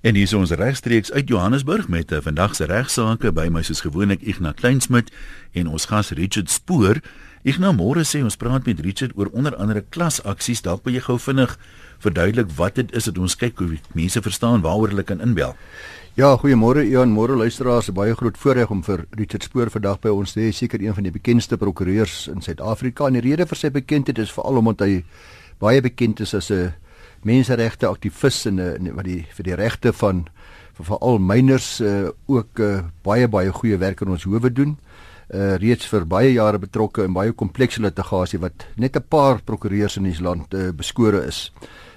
En hier is ons regstreeks uit Johannesburg met 'n eh, vandag se regsaake by my soos gewoonlik Ignas Kleinsmid en ons gas Richard Spoor. Ignas môre sê ons praat met Richard oor onder andere klasaksies. Dalk wil jy gou vinnig verduidelik wat dit is dat ons kyk hoe mense verstaan waaroor hulle kan inbel. Ja, goeiemôre Ian, môre luisteraars. Baie groot voorreg om vir Richard Spoor vandag by ons te hê. Seker een van die bekendste prokureurs in Suid-Afrika. En die rede vir sy bekendheid is veral omdat hy baie bekend is as 'n menseregte aktivis en uh, wat die vir die regte van veral miners uh, ook uh, baie baie goeie werk in ons howe doen. Uh, reeds vir baie jare betrokke in baie komplekse litigasie wat net 'n paar prokureurs in ons land uh, beskore is.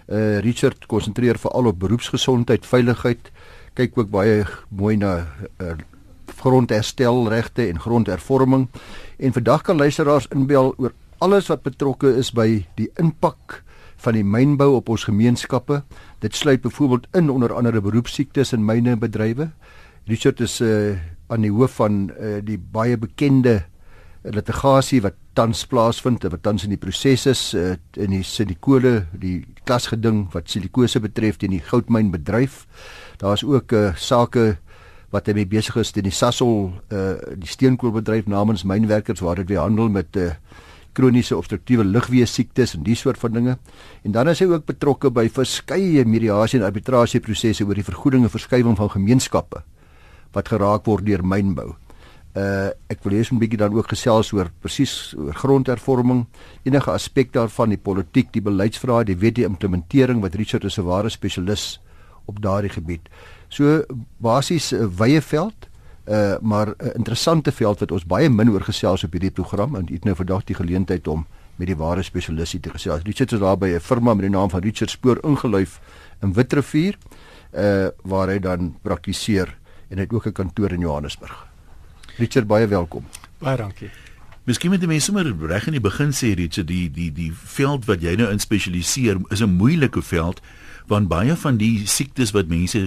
Uh, Richard konsentreer veral op beroepsgesondheid, veiligheid, kyk ook baie mooi na uh, grondherstelregte en grondhervorming. En vandag kan luisteraars inbel oor alles wat betrokke is by die impak van die mynbou op ons gemeenskappe. Dit sluit byvoorbeeld in onder andere beroepsiektes in mynebedrywe. Richard is uh, aan die hoof van uh, die baie bekende litigasie wat tans plaasvind, wat tans in die proses is uh, in die silikole, die klasgeding wat silikose betref teen die goudmynbedryf. Daar's ook 'n uh, sake wat hy mee besig is teen die Sasol uh, die steenkoolbedryf namens mynwerkers waar dit weer handel met uh, kroniese obstruktiewe lugweë siektes en die soort van dinge. En dan is hy ook betrokke by verskeie mediasie en arbitrasie prosesse oor die vergoeding en verskywing van gemeenskappe wat geraak word deur mynbou. Uh ek wil hê 'n bietjie dan ook gesels oor presies oor grondhervorming, enige aspek daarvan, die politiek, die beleidsvrae, die wet die implementering wat Richard is 'n ware spesialis op daardie gebied. So basies 'n wye veld uh maar 'n uh, interessante veld wat ons baie min oor gesels op hierdie program en het nou vandag die geleentheid om met die ware spesialiste te gesels. Richard is daar by 'n firma met die naam van Richard Spoor ingeluif in Witrifuur uh waar hy dan praktiseer en hy het ook 'n kantoor in Johannesburg. Richard baie welkom. Baie dankie. Miskien moet jy mense sommer reg in die begin sê Richard die die die veld wat jy nou in spesialiseer is 'n moeilike veld want baie van die siektes wat mense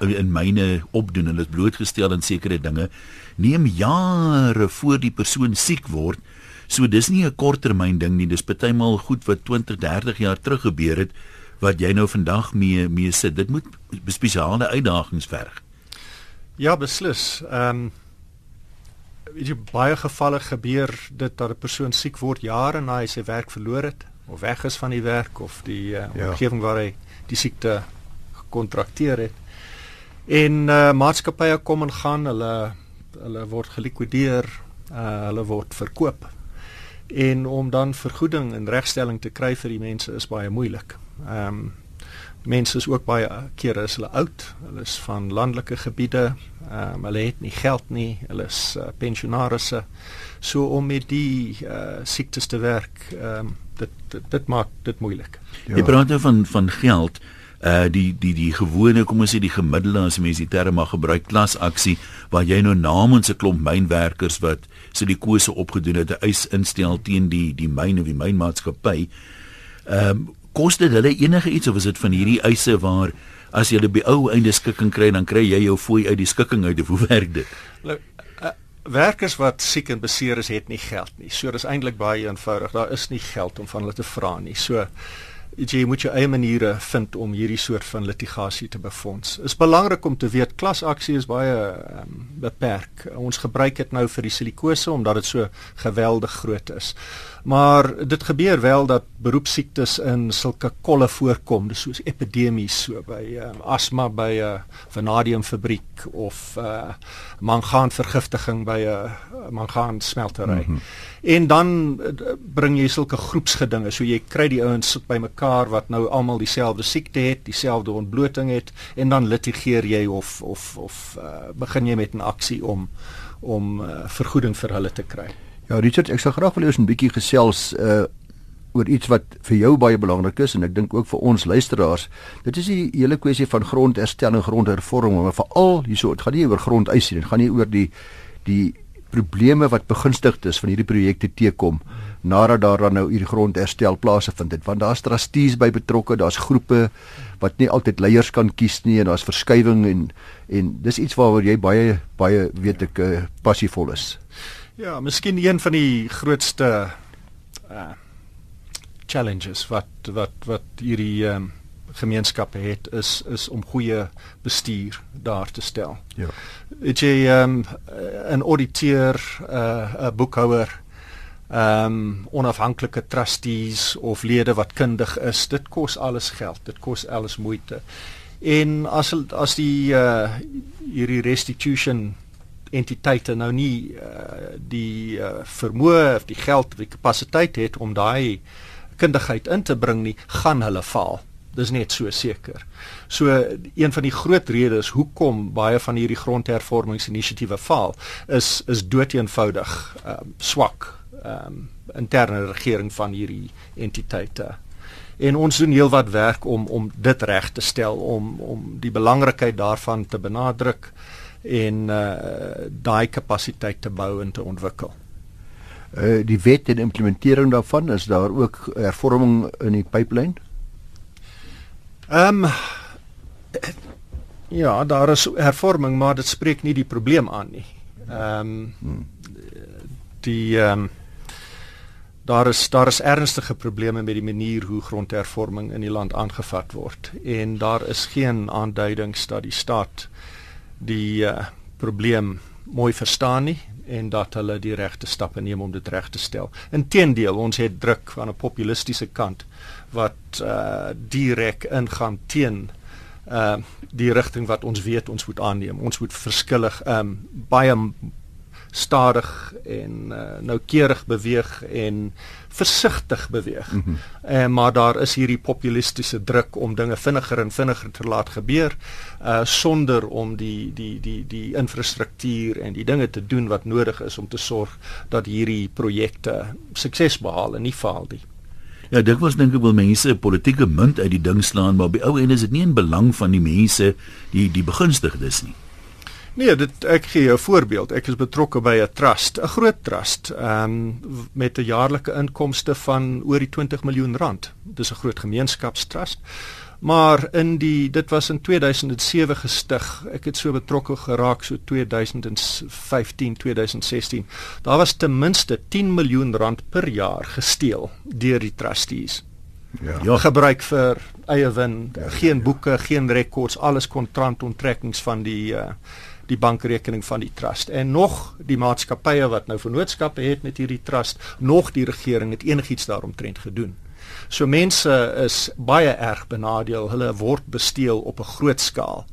in myne opdoen, hulle is blootgestel aan sekere dinge, neem jare voor die persoon siek word. So dis nie 'n korttermyn ding nie, dis partymal goed wat 20, 30 jaar terug gebeur het wat jy nou vandag mee mee sit. Dit moet spesiale uitdagings verg. Ja, beslis. Ehm um, jy baie gevalle gebeur dit dat 'n persoon siek word jare na hy sy werk verloor het of weg is van die werk of die uh, ja. omgewing waar hy die siekte gekontrakteer het. En uh, maatskappye kom en gaan, hulle hulle word gelikwideer, uh, hulle word verkoop. En om dan vergoeding en regstelling te kry vir die mense is baie moeilik. Ehm um, mense is ook baie kere is hulle oud, hulle is van landelike gebiede, ehm um, hulle het nie geld nie, hulle is uh, pensionaarsse. So om met die uh, siektes te werk, ehm um, dit, dit dit maak dit moeilik. Ja. Jy praat nou van van geld uh die die die gewone kom ons sê die gemiddelde as mense die term mag gebruik klasaksie waar jy nou namens 'n klomp mynwerkers wat silikose opgedoen het 'n eis instel teen die die myn of die mynmaatskappy. Ehm um, kos dit hulle enige iets of is dit van hierdie eise waar as jy by ou einde skikking kry dan kry jy jou fooi uit die skikking uit of hoe werk dit? Werkers wat siek en beseer is het nie geld nie. So dis eintlik baie eenvoudig. Daar is nie geld om van hulle te vra nie. So jy moet jou eie maniere vind om hierdie soort van litigasie te befonds. Is belangrik om te weet klasaksie is baie um, beperk. Ons gebruik dit nou vir die silikose omdat dit so geweldig groot is. Maar dit gebeur wel dat beroepsiektes in sulke kolle voorkom, dis soos epidemies so by um, asma by 'n uh, vanadiumfabriek of uh, mangaanvergiftiging by 'n uh, mangaan smeltery. Mm -hmm. En dan uh, bring jy sulke groepsgedinge, so jy kry die ouens bymekaar wat nou almal dieselfde siekte het, dieselfde ontbloting het en dan litigeer jy of of of uh, begin jy met 'n aksie om om uh, vergoeding vir hulle te kry. Ja, Richard, ek sal graag wil hê ons 'n bietjie gesels uh oor iets wat vir jou baie belangrik is en ek dink ook vir ons luisteraars. Dit is die hele kwessie van grondherstelling, grondhervorming, maar veral hierso, dit gaan nie oor grondeise nie, dit gaan nie oor die die probleme wat begunstig is van hierdie projekte teekom nadat daar dan nou hierdie grondherstel plaasgevind het want daar's trustees by betrokke daar's groepe wat nie altyd leiers kan kies nie en daar's verskywing en en dis iets waaroor jy baie baie weet ek uh, passievol is Ja, miskien een van die grootste uh challenges wat wat wat hierdie um, gemeenskappe het is is om goeie bestuur daar te stel. Ja. Dit jy ehm um, 'n auditeur, 'n uh, boekhouer, ehm um, onafhanklike trustees of lede wat kundig is, dit kos alles geld. Dit kos alles moeite. En as as die uh hierdie restitution entiteite nou nie uh, die uh, vermoë of die geld of die kapasiteit het om daai kundigheid in te bring nie, gaan hulle faal. Dis net so seker. So een van die groot redes hoekom baie van hierdie grondhervormingsinisiatiewe faal is is doeteenvoudig um, swak um, interne regering van hierdie entiteite. En ons doen heelwat werk om om dit reg te stel om om die belangrikheid daarvan te benadruk en uh daai kapasiteit te bou en te ontwikkel. Uh die wet en implementering daarvan is daar ook hervorming in die pipeline? Ehm um, ja, daar is hervorming, maar dit spreek nie die probleem aan nie. Ehm um, die ehm um, daar is daar is ernstige probleme met die manier hoe grondhervorming in die land aangevat word en daar is geen aanduidings dat die staat die uh, probleem mooi verstaan nie en dat hulle die regte stappe neem om dit reg te stel. Inteendeel, ons het druk aan 'n populistiese kant wat uh direk ingaan teen uh die rigting wat ons weet ons moet aanneem. Ons moet verskillig um baie stadig en uh, noukeurig beweeg en versigtig beweeg. Mm -hmm. uh, maar daar is hierdie populistiese druk om dinge vinniger en vinniger te laat gebeur uh sonder om die die die die infrastruktuur en die dinge te doen wat nodig is om te sorg dat hierdie projekte sukses behaal en nie faal nie. Ja, dit was dink ek wel mense 'n politieke munt uit die ding slaan, maar by ou en is dit nie in belang van die mense die die begunstigdes nie. Nee, dit ek gee jou 'n voorbeeld. Ek is betrokke by 'n trust, 'n groot trust, ehm um, met 'n jaarlike inkomste van oor die 20 miljoen rand. Dis 'n groot gemeenskapstrust. Maar in die dit was in 2007 gestig. Ek het so betrokke geraak so 2015, 2016. Daar was ten minste 10 miljoen rand per jaar gesteel deur die trustees. Ja. ja, gebruik vir eie win, geen boeke, geen rekords, alles kontraktonttrekkings van die uh die bankrekening van die trust en nog die maatskappye wat nou vennootskappe het met hierdie trust nog die regering het enigiets daaromtrent gedoen. So mense is baie erg benadeel. Hulle word besteel op 'n groot skaal.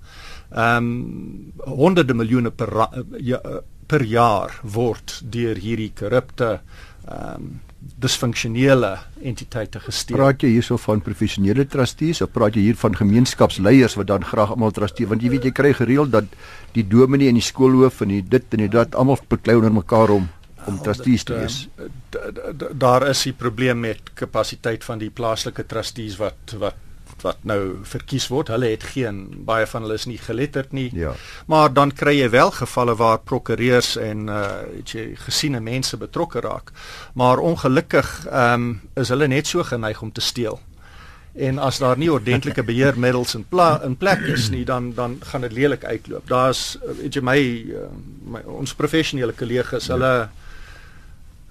Ehm um, honderde miljoene per ja, per jaar word deur hierdie korrupte ehm um, disfunksionele entiteite gesteel. Praat jy hierso van professionele trustees of praat jy hier van gemeenskapsleiers wat dan graag almal trusteer want jy weet jy kry gereeld dat die dominee en die skoolhoof en die dit en die dat almal beklei onder mekaar om om trustees te wees. Ehm, daar is 'n probleem met kapasiteit van die plaaslike trustees wat wat wat nou verkies word. Hulle het geen baie van hulle is nie geletterd nie. Ja. Maar dan kry jy wel gevalle waar prokureurs en uh het jy gesiene mense betrokke raak. Maar ongelukkig ehm um, is hulle net so geneig om te steel. En as daar nie ordentlike beheermiddels in pla in plek is nie, dan dan gaan dit lelik uitloop. Daar's weet jy my, uh, my ons professionele kollegas, ja.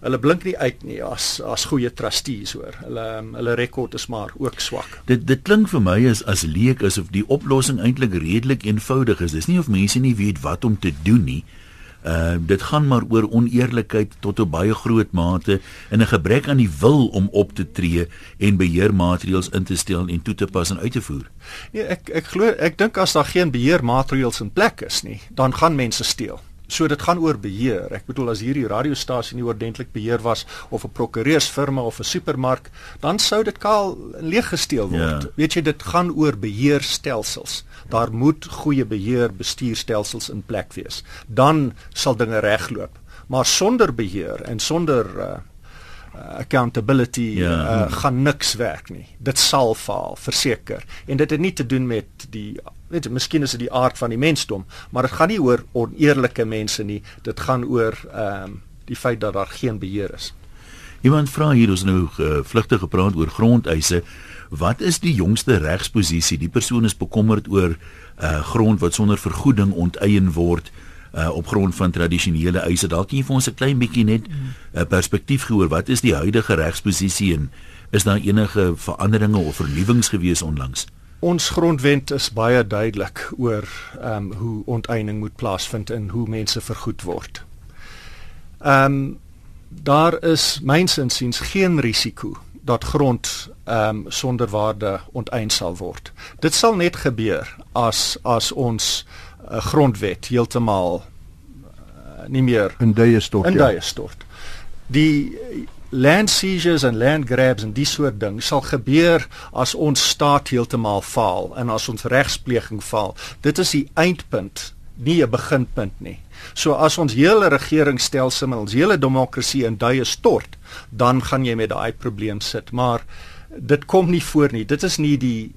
Hulle blink nie uit nie as as goeie trustees hoor. Hulle um, hulle rekord is maar ook swak. Dit dit klink vir my as as leek asof die oplossing eintlik redelik eenvoudig is. Dis nie of mense nie weet wat om te doen nie. Uh dit gaan maar oor oneerlikheid tot 'n baie groot mate en 'n gebrek aan die wil om op te tree en beheermaatreëls in te stel en toe te pas en uit te voer. Nee, ek ek glo ek dink as daar geen beheermaatreëls in plek is nie, dan gaan mense steel. So dit gaan oor beheer. Ek bedoel as hierdie radiostasie nie oordentlik beheer was of 'n prokureursfirma of 'n supermark, dan sou dit kaal leeg gesteel word. Ja. Weet jy, dit gaan oor beheerstelsels. Daar moet goeie beheer bestuurstelsels in plek wees. Dan sal dinge regloop. Maar sonder beheer en sonder uh, accountability ja. uh, gaan niks werk nie. Dit sal faal, verseker. En dit het nie te doen met die weet jy, miskien is dit die aard van die mensdom, maar dit gaan nie oor oneerlike mense nie. Dit gaan oor ehm um, die feit dat daar geen beheer is. Iemand vra hier ons nou uh, vlugtig gepraat oor grondeise. Wat is die jongste regsposisie? Die persoon is bekommerd oor uh grond wat sonder vergoeding onteien word uh op grond van tradisionele eise. Dalk jy vir ons 'n klein bietjie net 'n uh, perspektief gehoor. Wat is die huidige regsposisie en is daar enige veranderinge of vernuwings gewees onlangs? ons grondwet is baie duidelik oor ehm um, hoe onteiening moet plaasvind en hoe mense vergoed word. Ehm um, daar is myns insiens geen risiko dat grond ehm um, sonder waarde onteien sal word. Dit sal net gebeur as as ons uh, grondwet heeltemal uh, nie meer in duie stort. In ja. duie stort. Die land seizures en land grabs en die soort ding sal gebeur as ons staat heeltemal faal en as ons regspleging faal. Dit is die eindpunt, nie 'n beginpunt nie. So as ons hele regeringsstelsel, ons hele demokrasie in duie stort, dan gaan jy met daai probleem sit, maar dit kom nie voor nie. Dit is nie die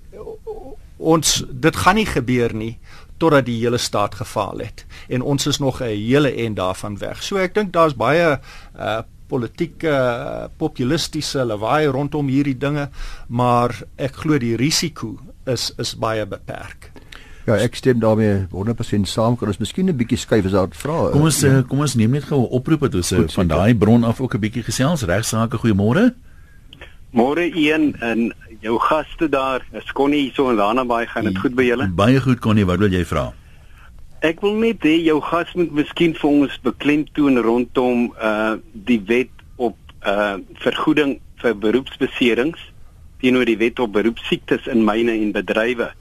ons dit gaan nie gebeur nie totdat die hele staat gefaal het en ons is nog 'n hele en daarvan weg. So ek dink daar's baie uh politieke uh, populistiese lawaai rondom hierdie dinge, maar ek glo die risiko is is baie beperk. Ja, ek stem daarmee 100% saam. Kan ons miskien 'n bietjie skuif as daar vra? Kom ons ja. kom ons neem net gou 'n oproep dat ons Goed, van daai bron af ook 'n bietjie gesels. Regsake, goeiemôre. Môre een en jou gaste daar, is Connie hier so in Lanabaai, gaan dit goed by julle? Baie goed Connie, wat wil jy vra? Ek wil net hê jou gas moet miskien vir ons beklemtoon rondom uh die wet op uh vergoeding vir beroepsbeserings teenoor die wet op beroepsiektes in myne en bedrywe.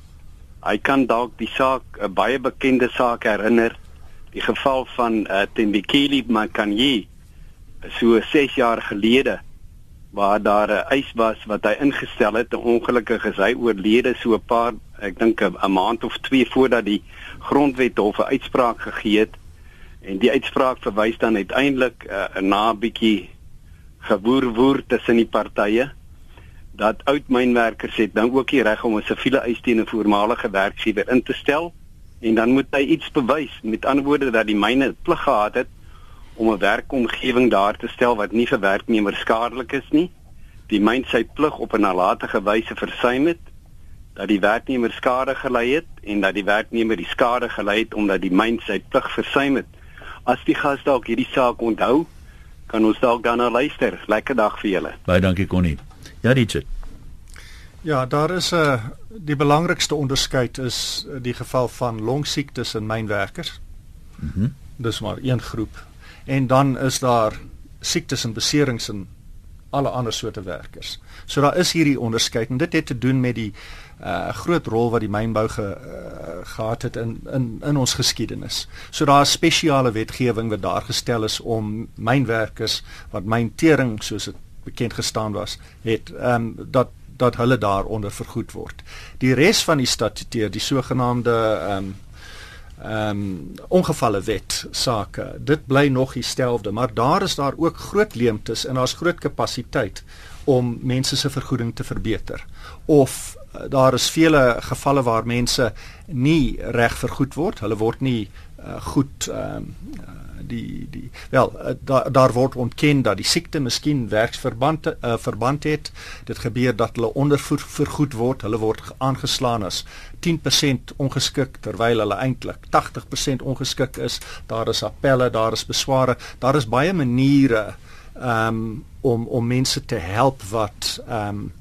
Hy kan dalk die saak 'n baie bekende saak herinner, die geval van uh, Tembekile Makanyi so 6 jaar gelede waar daar 'n eis was wat hy ingestel het, ongelukkig is hy oorlede so 'n paar ek dink 'n maand of 2 voordat die grondwet hof 'n uitspraak gegee het. En die uitspraak verwys dan uiteindelik uh, na 'n bietjie gewoer woer tussen die partye dat oud mynwerkers het dan ook die reg om 'n siviele eis teen 'n voormalige werkgewer in te stel. En dan moet hy iets bewys. Met ander woorde dat die myne plig gehad het om 'n werkomgewing daar te stel wat nie vir werknemers skadelik is nie die myn sy plig op 'n nalatige wyse versuim het dat die werknemer skade gely het en dat die werknemer die skade gely het omdat die myn sy plig versuim het as die gas dalk hierdie saak onthou kan ons dalk dan luister lekker dag vir julle baie dankie Connie Ja, Richard. Ja, daar is 'n uh, die belangrikste onderskeid is uh, die geval van longsiektes in mynwerkers. Mhm. Mm Dis maar een groep. En dan is daar siektes en beserings in alle ander soorte werkers. So daar is hierdie onderskeid en dit het te doen met die uh groot rol wat die mynbou ge, uh, gehad het in in in ons geskiedenis. So daar is spesiale wetgewing wat daar gestel is om mynwerkers wat myntering soos dit bekend gestaan was, het ehm um, dat dat hulle daaronder vergoed word. Die res van die statuteer, die sogenaamde ehm um, ehm um, ongevalle wet sake, dit bly nog dieselfde, maar daar is daar ook groot leemtes en daar's groot kapasiteit om mense se vergoeding te verbeter. Of uh, daar is vele gevalle waar mense nie reg vergoed word, hulle word nie uh, goed ehm um, die die wel uh, daar daar word ontken dat die siekte miskien werksverband uh, verband het. Dit gebeur dat hulle ondervergoed word. Hulle word aangeslaan as 10% ongeskik terwyl hulle eintlik 80% ongeskik is. Daar is appelle, daar is besware. Daar is baie maniere um, om om mense te help wat ehm um,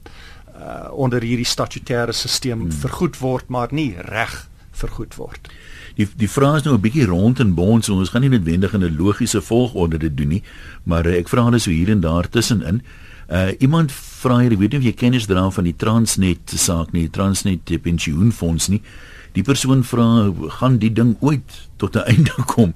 uh, onder hierdie statutêre stelsel hmm. vergoed word maar nie reg vergoed word. Die die vraag is nou 'n bietjie rond en bons so ons gaan nie noodwendig in 'n logiese volgorde dit doen nie maar uh, ek vra hulle so hier en daar tussenin. Uh, iemand vra hier ek weet nie of jy kennis dra van die Transnet saak nie Transnet pensioenfonds nie. Die persoon vra gaan die ding ooit tot 'n einde kom?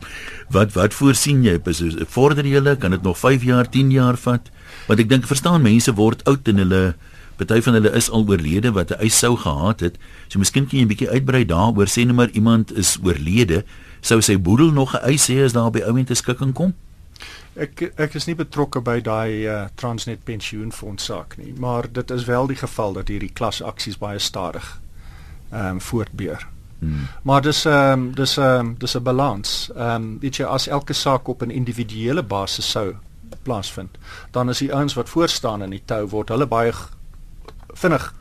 Wat wat voorsien jy? Vorder jy kan dit nog 5 jaar 10 jaar vat? Want ek dink verstaan mense word oud en hulle Party van hulle is al oorlede wat 'n eis sou gehad het. So miskien kan jy 'n bietjie uitbrei daaroor sê net maar iemand is oorlede, sou sy boedel nog 'n eis hê as daar by ou mense skikking kom? Ek ek is nie betrokke by daai uh, Transnet pensioenfonds saak nie, maar dit is wel die geval dat hierdie klasaksies baie stadig ehm um, voortbeur. Hmm. Maar dis ehm um, dis ehm um, dis 'n balans. Ehm um, weet jy as elke saak op 'n individuele basis sou plaasvind, dan is die ouens wat voor staan in die tou word hulle baie vinnig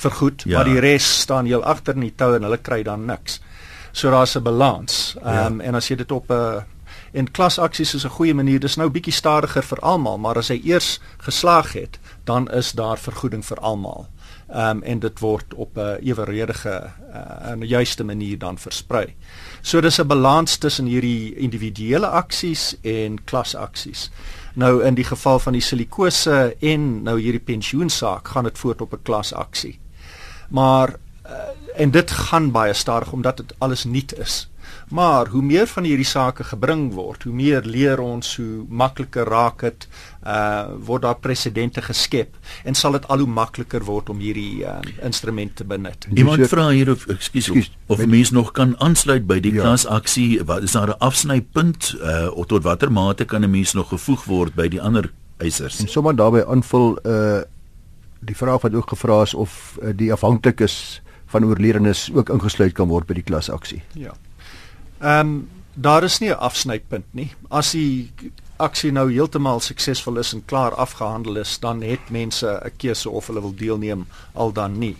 vergoed, ja. maar die res staan heel agter in die tou en hulle kry dan niks. So daar's 'n balans. Ehm um, ja. en as jy dit op 'n uh, en klasaksies is 'n goeie manier. Dis nou bietjie stadiger vir almal, maar as hy eers geslaag het, dan is daar vergoeding vir almal. Ehm um, en dit word op 'n eweredige uh, 'n juiste manier dan versprei. So dis 'n balans tussen hierdie individuele aksies en klasaksies. Nou in die geval van die silikose en nou hierdie pensioensaak gaan dit voort op 'n klasaksie. Maar uh, en dit gaan baie stadig omdat dit alles nuut is. Maar hoe meer van hierdie sake gebring word, hoe meer leer ons hoe makliker raak dit uh word daar presedente geskep en sal dit al hoe makliker word om hierdie uh, instrument te benut. Iemand vra hier of ekskuus of, of mense nog kan aansluit by die ja. klasaksie, wat is daar 'n afsnypunt uh of tot watter mate kan 'n mens nog gevoeg word by die ander eisers? En sommer daarbey aanvul uh die vraag wat ook gevra is of uh, die afhanklikes van oorledenes ook ingesluit kan word by die klasaksie. Ja. Ehm um, daar is nie 'n afsnypunt nie. As die aksie nou heeltemal suksesvol is en klaar afgehandel is, dan het mense 'n keuse of hulle wil deelneem al dan nie.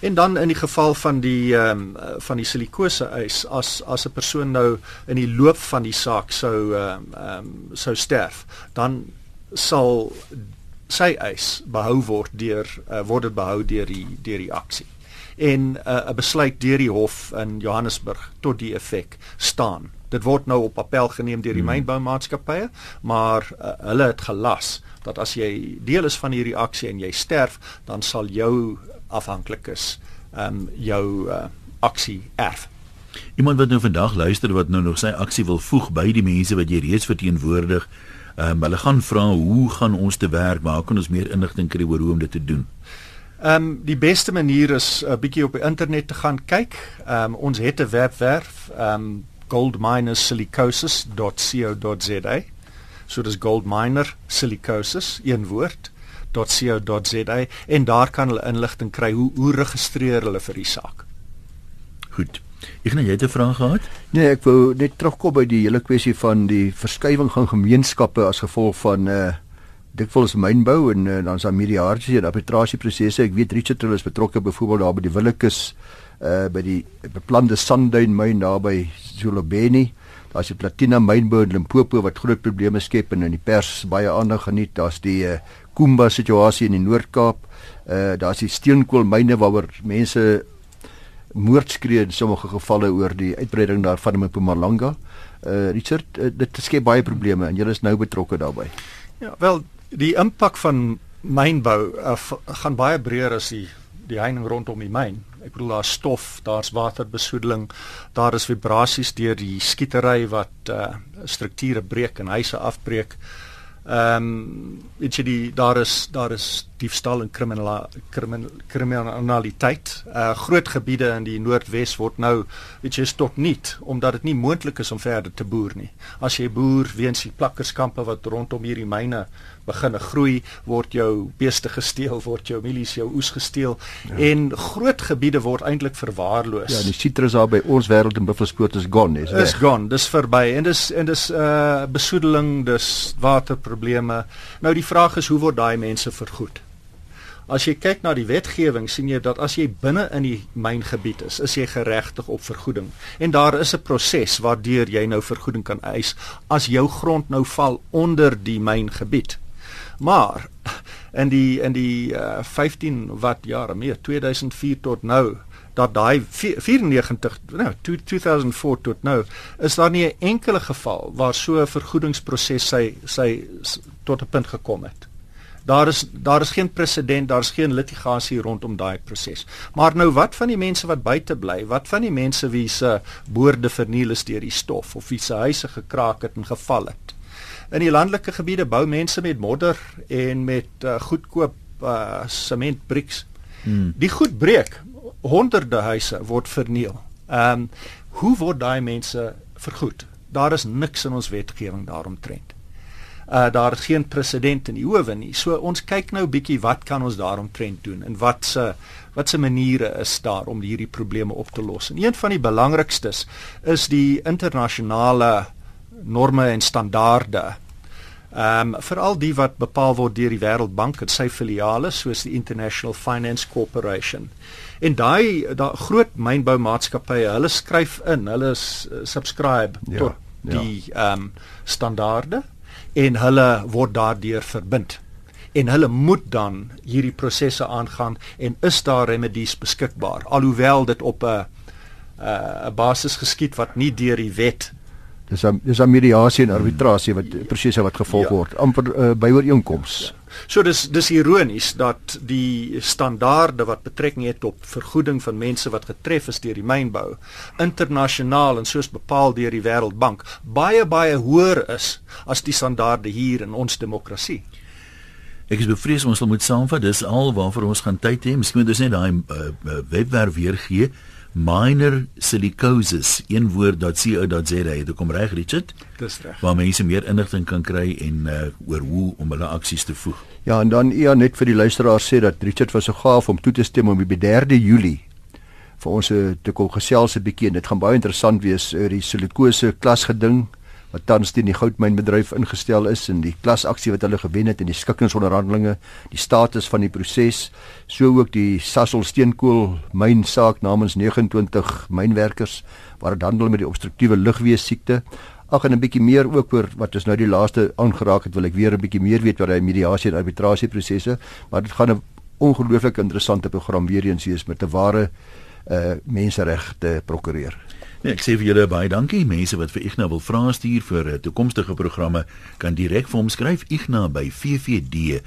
En dan in die geval van die ehm um, van die silikose eis as as 'n persoon nou in die loop van die saak sou ehm um, um, sou sterf, dan sal sy eis behou word deur uh, word dit behou deur die deur die aksie en 'n uh, besluit deur die hof in Johannesburg tot die effek staan. Dit word nou op appel geneem deur die hmm. mynboumaatskappye, maar uh, hulle het gelas dat as jy deel is van hierdie aksie en jy sterf, dan sal jou afhanklikes ehm um, jou uh, aksie erf. Iemand wat nou vandag luister wat nou nog sy aksie wil voeg by die mense wat jy reeds verteenwoordig, ehm um, hulle gaan vra hoe gaan ons te werk? Waar kan ons meer inligting kry oor hoe om dit te doen? Ehm um, die beste manier is 'n uh, bietjie op die internet te gaan kyk. Ehm um, ons het 'n webwerf, ehm um, goldminersilicosis.co.za. So dis goldminer silicosis een woord .co.za en daar kan hulle inligting kry hoe hoe registreer hulle vir die saak. Goed. Ek het net 'n vraag gehad. Nee, ek wou net terugkom by die hele kwessie van die verskywing van gemeenskappe as gevolg van uh dikwels mynbou en uh, dan is daar mediasie en arbitrasieprosesse. Ek weet Richard hulle is betrokke byvoorbeeld daar by die Willekes uh by die beplande Sandduin myn daar by Zulobeni. Daar's die Platina mynbou in Limpopo wat groot probleme skep en in die pers baie aandag geniet. Daar's die uh, Kumba situasie in die Noord-Kaap. Uh daar's die steenkoolmyne waaroor mense moordskree in sommige gevalle oor die uitbreiding daarvan in Mpumalanga. Uh Richard, uh, dit skep baie probleme en jy is nou betrokke daarbey. Ja, wel die impak van mynbou uh, gaan baie breër as die die heining rondom die myn. Ek bedoel daar's stof, daar's waterbesoedeling, daar is vibrasies deur die skietery wat uh, strukture breek en huise afbreek. Ehm um, weet jy die daar is daar is diefstal en kriminele kriminaliteit. Uh groot gebiede in die Noordwes word nou weet jy tot niet omdat dit nie moontlik is om verder te boer nie. As jy boer weens die plakkerskampe wat rondom hierdie myne begine groei, word jou beeste gesteel, word jou mielies jou oes gesteel ja. en groot gebiede word eintlik verwaarloos. Ja, die sitrus daar by ons wêreld in Buffelspoort is gone, is weg. Is gone, dis verby en dis en dis uh besoedeling, dis waterprobleme. Nou die vraag is hoe word daai mense vergoed? As jy kyk na die wetgewing, sien jy dat as jy binne in die myngebied is, is jy geregtig op vergoeding. En daar is 'n proses waardeur jy nou vergoeding kan eis as jou grond nou val onder die myngebied. Maar in die in die uh, 15 wat jare meer 2004 tot nou dat daai 94 nou 2004 tot nou is daar nie 'n enkele geval waar so 'n vergoedingsproses sy sy tot 'n punt gekom het. Daar is daar is geen presedent, daar is geen litigasie rondom daai proses. Maar nou wat van die mense wat buite bly? Wat van die mense wie se boorde verniel is deur die stof of wie se huise gekraak het en geval het? In die landelike gebiede bou mense met modder en met uh, goedkoop uh, sementbriks. Hmm. Die goed breek. Honderde huise word verniel. Ehm um, hoe word daai mense vergoed? Daar is niks in ons wetgewing daaromtrent. Uh daar is geen presedent in die howe nie. So ons kyk nou bietjie wat kan ons daaromtrent doen en wat se wat se maniere is daar om hierdie probleme op te los. En een van die belangrikstes is die internasionale norme en standaarde. Ehm um, veral die wat bepaal word deur die Wêreldbank en sy filiale soos die International Finance Corporation. En daai daai groot mynboumaatskappye, hulle skryf in, hulle subscribe ja, tot ja. die ehm um, standaarde en hulle word daardeur verbind. en hulle moet dan hierdie prosesse aangaan en is daar remedies beskikbaar alhoewel dit op 'n 'n basis geskied wat nie deur die wet dis 'n dis 'n mediasie en arbitrasie wat prosesse wat gevolg ja. word amper uh, by ooreenkoms. Ja. So dis dis ironies dat die standaarde wat betrekking het op vergoeding van mense wat getref is deur die mynbou internasionaal en soos bepaal deur die Wêreldbank baie baie hoër is as die standaarde hier in ons demokrasie. Ek is bevrees ons sal moet saamvat dis al waarvoor ons gaan tyd hê. Miskien moet ons net daai uh, webwerf weer gee minor silicosis een woord.co.za dit kom reg Richard? Dis reg. Waar mense meer inligting kan kry en uh, oor hoe om hulle aksies te voeg. Ja en dan ja net vir die luisteraars sê dat Richard was so gaaf om toe te stem om die 3de Julie vir ons eh, te kom gesels 'n bietjie en dit gaan baie interessant wees oor die silikose klasgeding wat tans teen die goudmynbedryf ingestel is en die klasaksie wat hulle gewen het in die skikkingsonderhandelinge, die status van die proses, so ook die Sasol steenkool mynsaak namens 29 mynwerkers waar dit handel met die obstruktiewe lugwees siekte. Ag en 'n bietjie meer ook oor wat ons nou die laaste aangeraak het, wil ek weer 'n bietjie meer weet oor die mediasie en arbitrasie prosesse, maar dit gaan 'n ongelooflik interessante program weer eens wees met 'n ware uh menseregte prokureur. Nee, ek sê vir julle baie dankie. Mense wat vir Ignas wil vra stuur vir uh, toekomstige programme kan direk vir hom skryf igna by ffd.co.za.